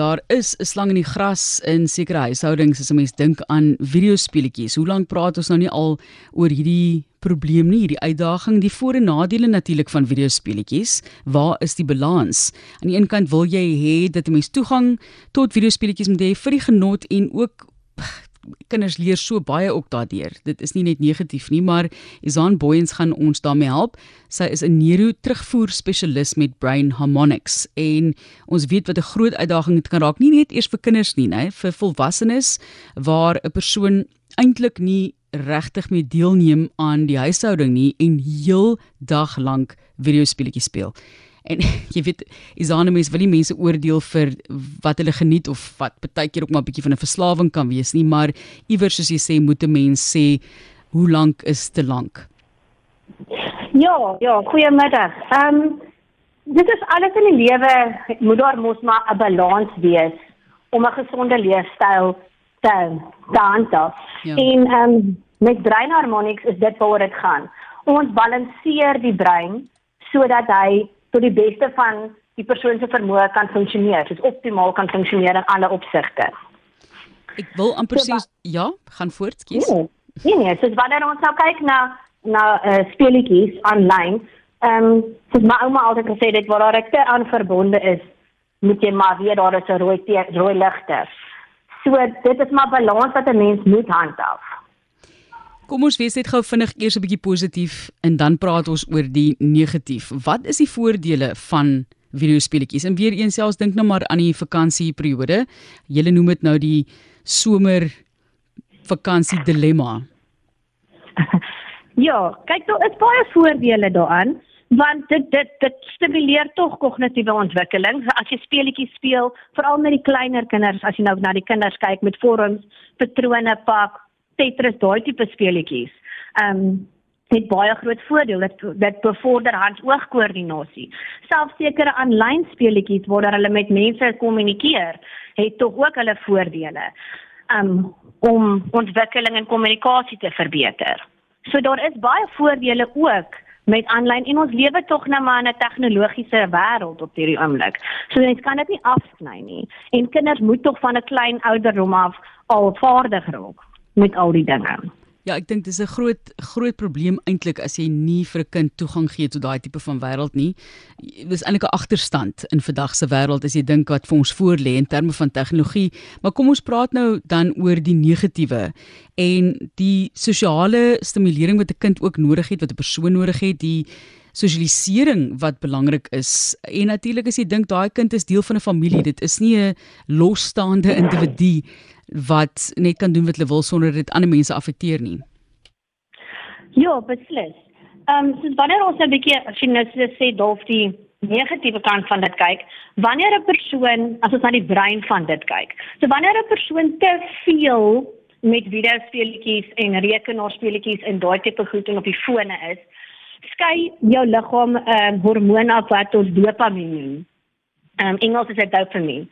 Daar is 'n slang in die gras in sekere huishoudings as 'n mens dink aan videospeletjies. Hoe lank praat ons nou nie al oor hierdie probleem nie, hierdie uitdaging, die voor- en nadele natuurlik van videospeletjies. Waar is die balans? Aan die een kant wil jy hê dat 'n mens toegang tot videospeletjies moet hê vir die genot en ook kinders leer so baie ook daardeur. Dit is nie net negatief nie, maar Izan Boyens gaan ons daarmee help. Sy is 'n neuro terugvoer spesialis met Brain Harmonics en ons weet wat 'n groot uitdaging dit kan raak nie net eers vir kinders nie, nê, vir volwassenes waar 'n persoon eintlik nie regtig mee deelneem aan die huishouding nie en heel dag lank videospeletjies speel. En jy weet, Isane mense wil nie mense oordeel vir wat hulle geniet of wat baie keer ook maar 'n bietjie van 'n verslawing kan wees nie, maar iewers soos jy sê, moet 'n mens sê hoe lank is te lank? Ja, ja, goeiemiddag. Ehm um, dit is alles in die lewe moet daar mos maar 'n balans wees om 'n gesonde leefstyl te te handhaaf. Ja. En ehm um, met Brain Harmonics is dit waaroor dit gaan. Ons balanseer die brein sodat hy tot die beste van die persoon se vermoë kan funksioneer, soos optimaal kan funksioneer in alle opsigte. Ek wil amper sê ja, gaan voort, skies. Nee, nee, nee, soos wanneer ons nou kyk na na uh, speletjies aanlyn, ehm um, soos my ouma altyd gesê het waar daar 'n te aan verbonde is, moet jy maar weet daar is 'n rooi rooi ligte. So dit is maar balans wat 'n mens moet handhaaf. Kom ons wees net gou vinnig eers 'n bietjie positief en dan praat ons oor die negatief. Wat is die voordele van videospeletjies? En weer eens selfs dink nou maar aan die vakansieperiode. Julle noem dit nou die somer vakansie dilemma. Ja, kyk daar is baie voordele daaraan want dit dit dit stimuleer tog kognitiewe ontwikkeling. As jy speletjies speel, veral met die kleiner kinders, as jy nou na die kinders kyk met vorms, patrone pak, Tetris daai tipe speletjies. Ehm um, het baie groot voordeel dit dit bevorder hand-oog-koördinasie. Selfs sekere aanlyn speletjies waar hulle met mense kommunikeer, het tog ook hulle voordele. Um om ontwikkeling en kommunikasie te verbeter. So daar is baie voordele ook met aanlyn en ons lewe tog nou maar in 'n tegnologiese wêreld op hierdie oomblik. So mens kan dit nie afsny nie. En kinders moet tog van 'n klein ouderdom af al vaardig raak met al die dinge. Ja, ek dink dis 'n groot groot probleem eintlik as jy nie vir 'n kind toegang gee tot daai tipe van wêreld nie. Dis eintlik 'n agterstand in vandag se wêreld as jy dink wat vir ons voorlê in terme van tegnologie. Maar kom ons praat nou dan oor die negatiewe en die sosiale stimulering wat 'n kind ook nodig het, wat 'n persoon nodig het, die sosialisering wat belangrik is. En natuurlik as jy dink daai kind is deel van 'n familie, dit is nie 'n losstaande individu wat net kan doen wat hulle wil sonder dit ander mense affekteer nie. Ja, beslis. Ehm um, so wanneer ons 'n bietjie as jy nou sê dalk die negatiewe kant van dit kyk, wanneer 'n persoon as ons na die brein van dit kyk. So wanneer 'n persoon te veel met videospeletjies en rekenaarspeletjies en daai tipe goed en op die fone is, skei jou liggaam 'n um, ehm, hormoon af wat ons dopamien noem. Ehm um, Engels is dit dopamien.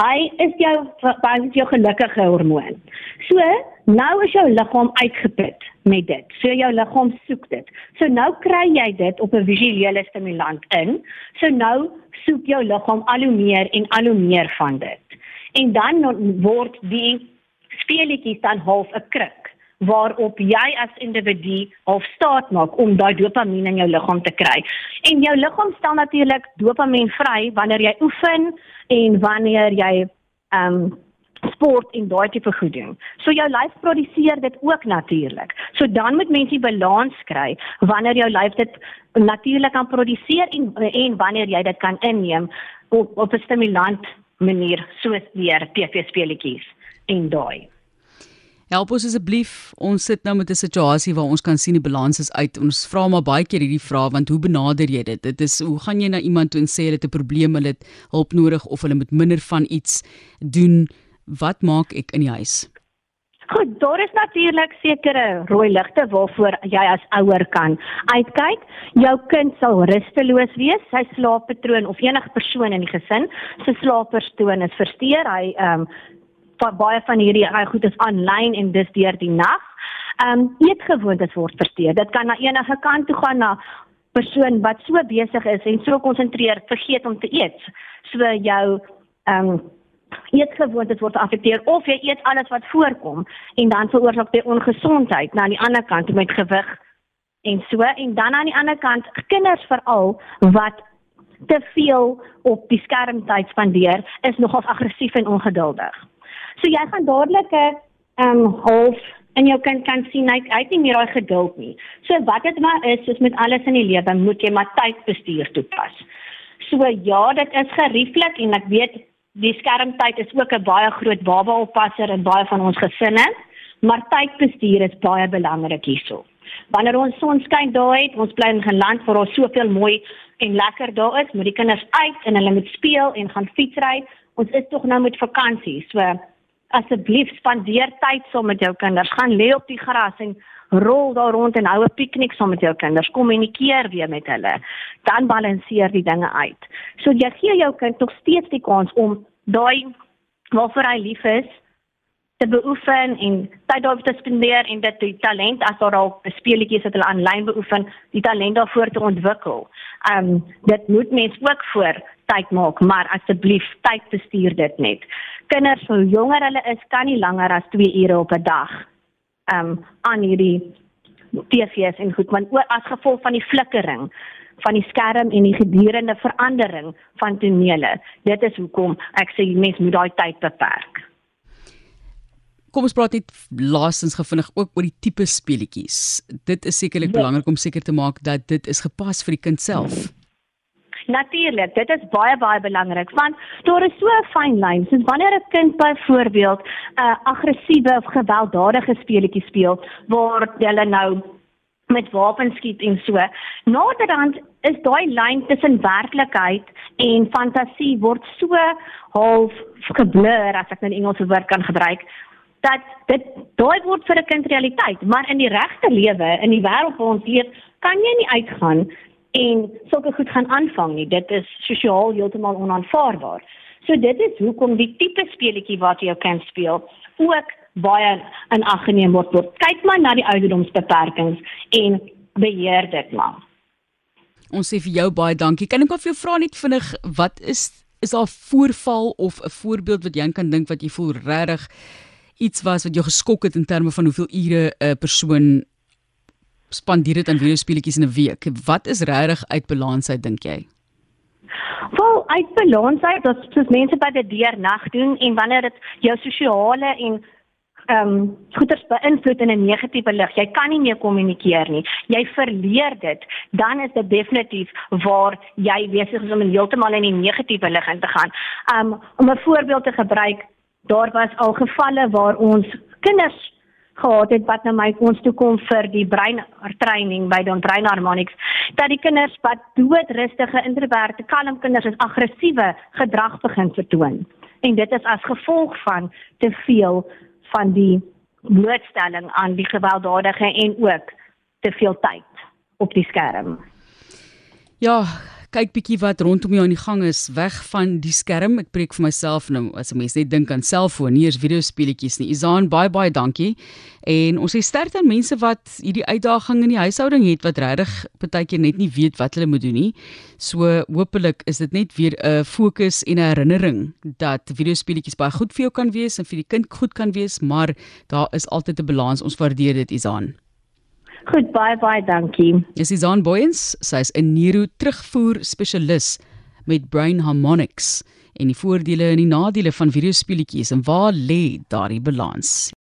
Hy is jou baie jou gelukkige hormoon. So, nou is jou liggaam uitgeput met dit. So jou liggaam soek dit. So nou kry jy dit op 'n visuele stimulant in. So nou soek jou liggaam al hoe meer en al hoe meer van dit. En dan word die speletjies dan half 'n kruk waarop jy as individu half staat maak om daai dopamien in jou liggaam te kry. En jou liggaam stel natuurlik dopamien vry wanneer jy oefen en wanneer jy ehm um, sport en daai tipe goed doen. So jou lyf produseer dit ook natuurlik. So dan moet mens die balans kry wanneer jou lyf dit natuurlik kan produseer en en wanneer jy dit kan inneem op op 'n stimulant manier soos deur TV speletjies en daai. Help ons asseblief. Ons sit nou met 'n situasie waar ons kan sien die balans is uit. Ons vra maar baie keer hierdie vraag want hoe benader jy dit? Dit is hoe gaan jy na iemand toe en sê hulle het 'n probleem, hulle het hulp nodig of hulle moet minder van iets doen? Wat maak ek in die huis? Goed, daar is natuurlik sekere rooi ligte waarvoor jy as ouer kan uitkyk. Jou kind sal rusteloos wees, sy slaappatroon of enige persoon in die gesin se slaappatroon is versteur. Hy ehm um, baie van hierdie uh, goed is aanlyn en dis deur die nag. Ehm um, eetgewoontes word versteur. Dit kan na enige kant toe gaan na persoon wat so besig is en so konsentreer vergeet om te eet. So jou ehm um, eetgewoontes word afekteer of jy eet alles wat voorkom en dan veroorsaak dit ongesondheid na die ander kant met gewig en so en dan aan die ander kant kinders veral wat te veel op die skermtyd spandeer is nogals aggressief en ongeduldig. So jy gaan dadelik 'n ehm um, half en jou kind kan sien hy hy het nie meer daai geduld nie. So wat dit maar is, soos met alles in die lewe, moet jy maar tydbestuur toepas. So ja, dit is gerieflik en ek weet die skermtyd is ook 'n baie groot baba oppasser in baie van ons gesinne, maar tydbestuur is baie belangrik hierso. Wanneer ons son skyn daai het, ons bly in 'n land waar daar soveel mooi en lekker daar is, moet die kinders uit en hulle moet speel en gaan fietsry. Ons is tog nou met vakansie, so asseblief spandeer tyd saam met jou kinders. Gaan lê op die gras en rol daar rond en hou 'n piknik saam met jou kinders. Kommunikeer weer met hulle. Dan balanseer die dinge uit. So jy gee jou kind nog steeds die kans om daai waarvoor hy lief is te beoefen en tyd daarop te spandeer en dit die talent as daar al speletjies wat hulle aanlyn beoefen, die talent daarvoor te ontwikkel. Um dit moet mens ook voor tyd maak, maar asseblief tyd bestuur dit net. Kinders, hoe jonger hulle is, kan nie langer as 2 ure op 'n dag um aan hierdie TV's en goed, want as gevolg van die flikkering van die skerm en die gedurende verandering van tonele. Dit is hoekom ek sê mens moet daai tyd beperk. Kom ons praat net laasens gevindig ook oor die tipe speletjies. Dit is sekerlik ja. belangrik om seker te maak dat dit is gepas vir die kind self. Hmm. Natuurlik, dit is baie baie belangrik want daar is so 'n fyn lyn. Soos wanneer 'n kind byvoorbeeld 'n uh, aggressiewe of gewelddadige speletjie speel waar hulle nou met wapens skiet en so. Naderhand is daai lyn tussen werklikheid en fantasie word so half geblur as ek nou 'n Engelse woord kan gebruik dat dit daai word vir 'n kind realiteit, maar in die regte lewe, in die wêreld waar ons leef, kan jy nie uitgaan en sulke goed gaan aanvang nie. Dit is sosiaal heeltemal onaanvaarbaar. So dit is hoekom die tipe speletjie wat jy kan speel ook baie in ag geneem word. Kyk maar na die ouderdomsbeperkings en beheer dit maar. Ons sê vir jou baie dankie. Kan ek gou vir jou vra net vinnig wat is is daar voorval of 'n voorbeeld wat jy kan dink wat jy voel regtig iets was wat jou geskok het in terme van hoeveel ure 'n persoon spandeer dit aan videospeletjies in 'n week. Wat is regtig uit balans uit dink jy? Wel, uit balans uit, dat soos mense by die deur nag doen en wanneer dit jou sosiale en ehm um, goeders beïnvloed in 'n negatiewe lig. Jy kan nie meer kommunikeer nie. Jy verleer dit. Dan is dit definitief waar jy besig is om heeltemal in die negatiewe lig in te gaan. Um om 'n voorbeeld te gebruik, daar was al gevalle waar ons kinders gehad het wat na my ons toe kom vir die brein training by Don Brein Harmonics dat die kinders wat doodrustige introverte kalm kinders is aggressiewe gedrag begin vertoon. En dit is as gevolg van te veel van die blootstelling aan die gewelddadige en ook te veel tyd op die skerm. Ja, kyk bietjie wat rondom jou aan die gang is weg van die skerm. Ek preek vir myself nou as 'n mens net dink aan selfoon, nie eens videospeletjies nie. Izaan, baie baie dankie. En ons sê sterkte aan mense wat hierdie uitdaging in die huishouding het wat regtig baie keer net nie weet wat hulle moet doen nie. So hopelik is dit net weer 'n fokus en 'n herinnering dat videospeletjies baie goed vir jou kan wees en vir die kind goed kan wees, maar daar is altyd 'n balans. Ons waardeer dit, Izaan. Goed, baie baie dankie. Dis Izan Boyens, sy's 'n neuro terugvoer spesialis met Brain Harmonics en die voordele en die nadele van videospeletjies en waar lê daardie balans?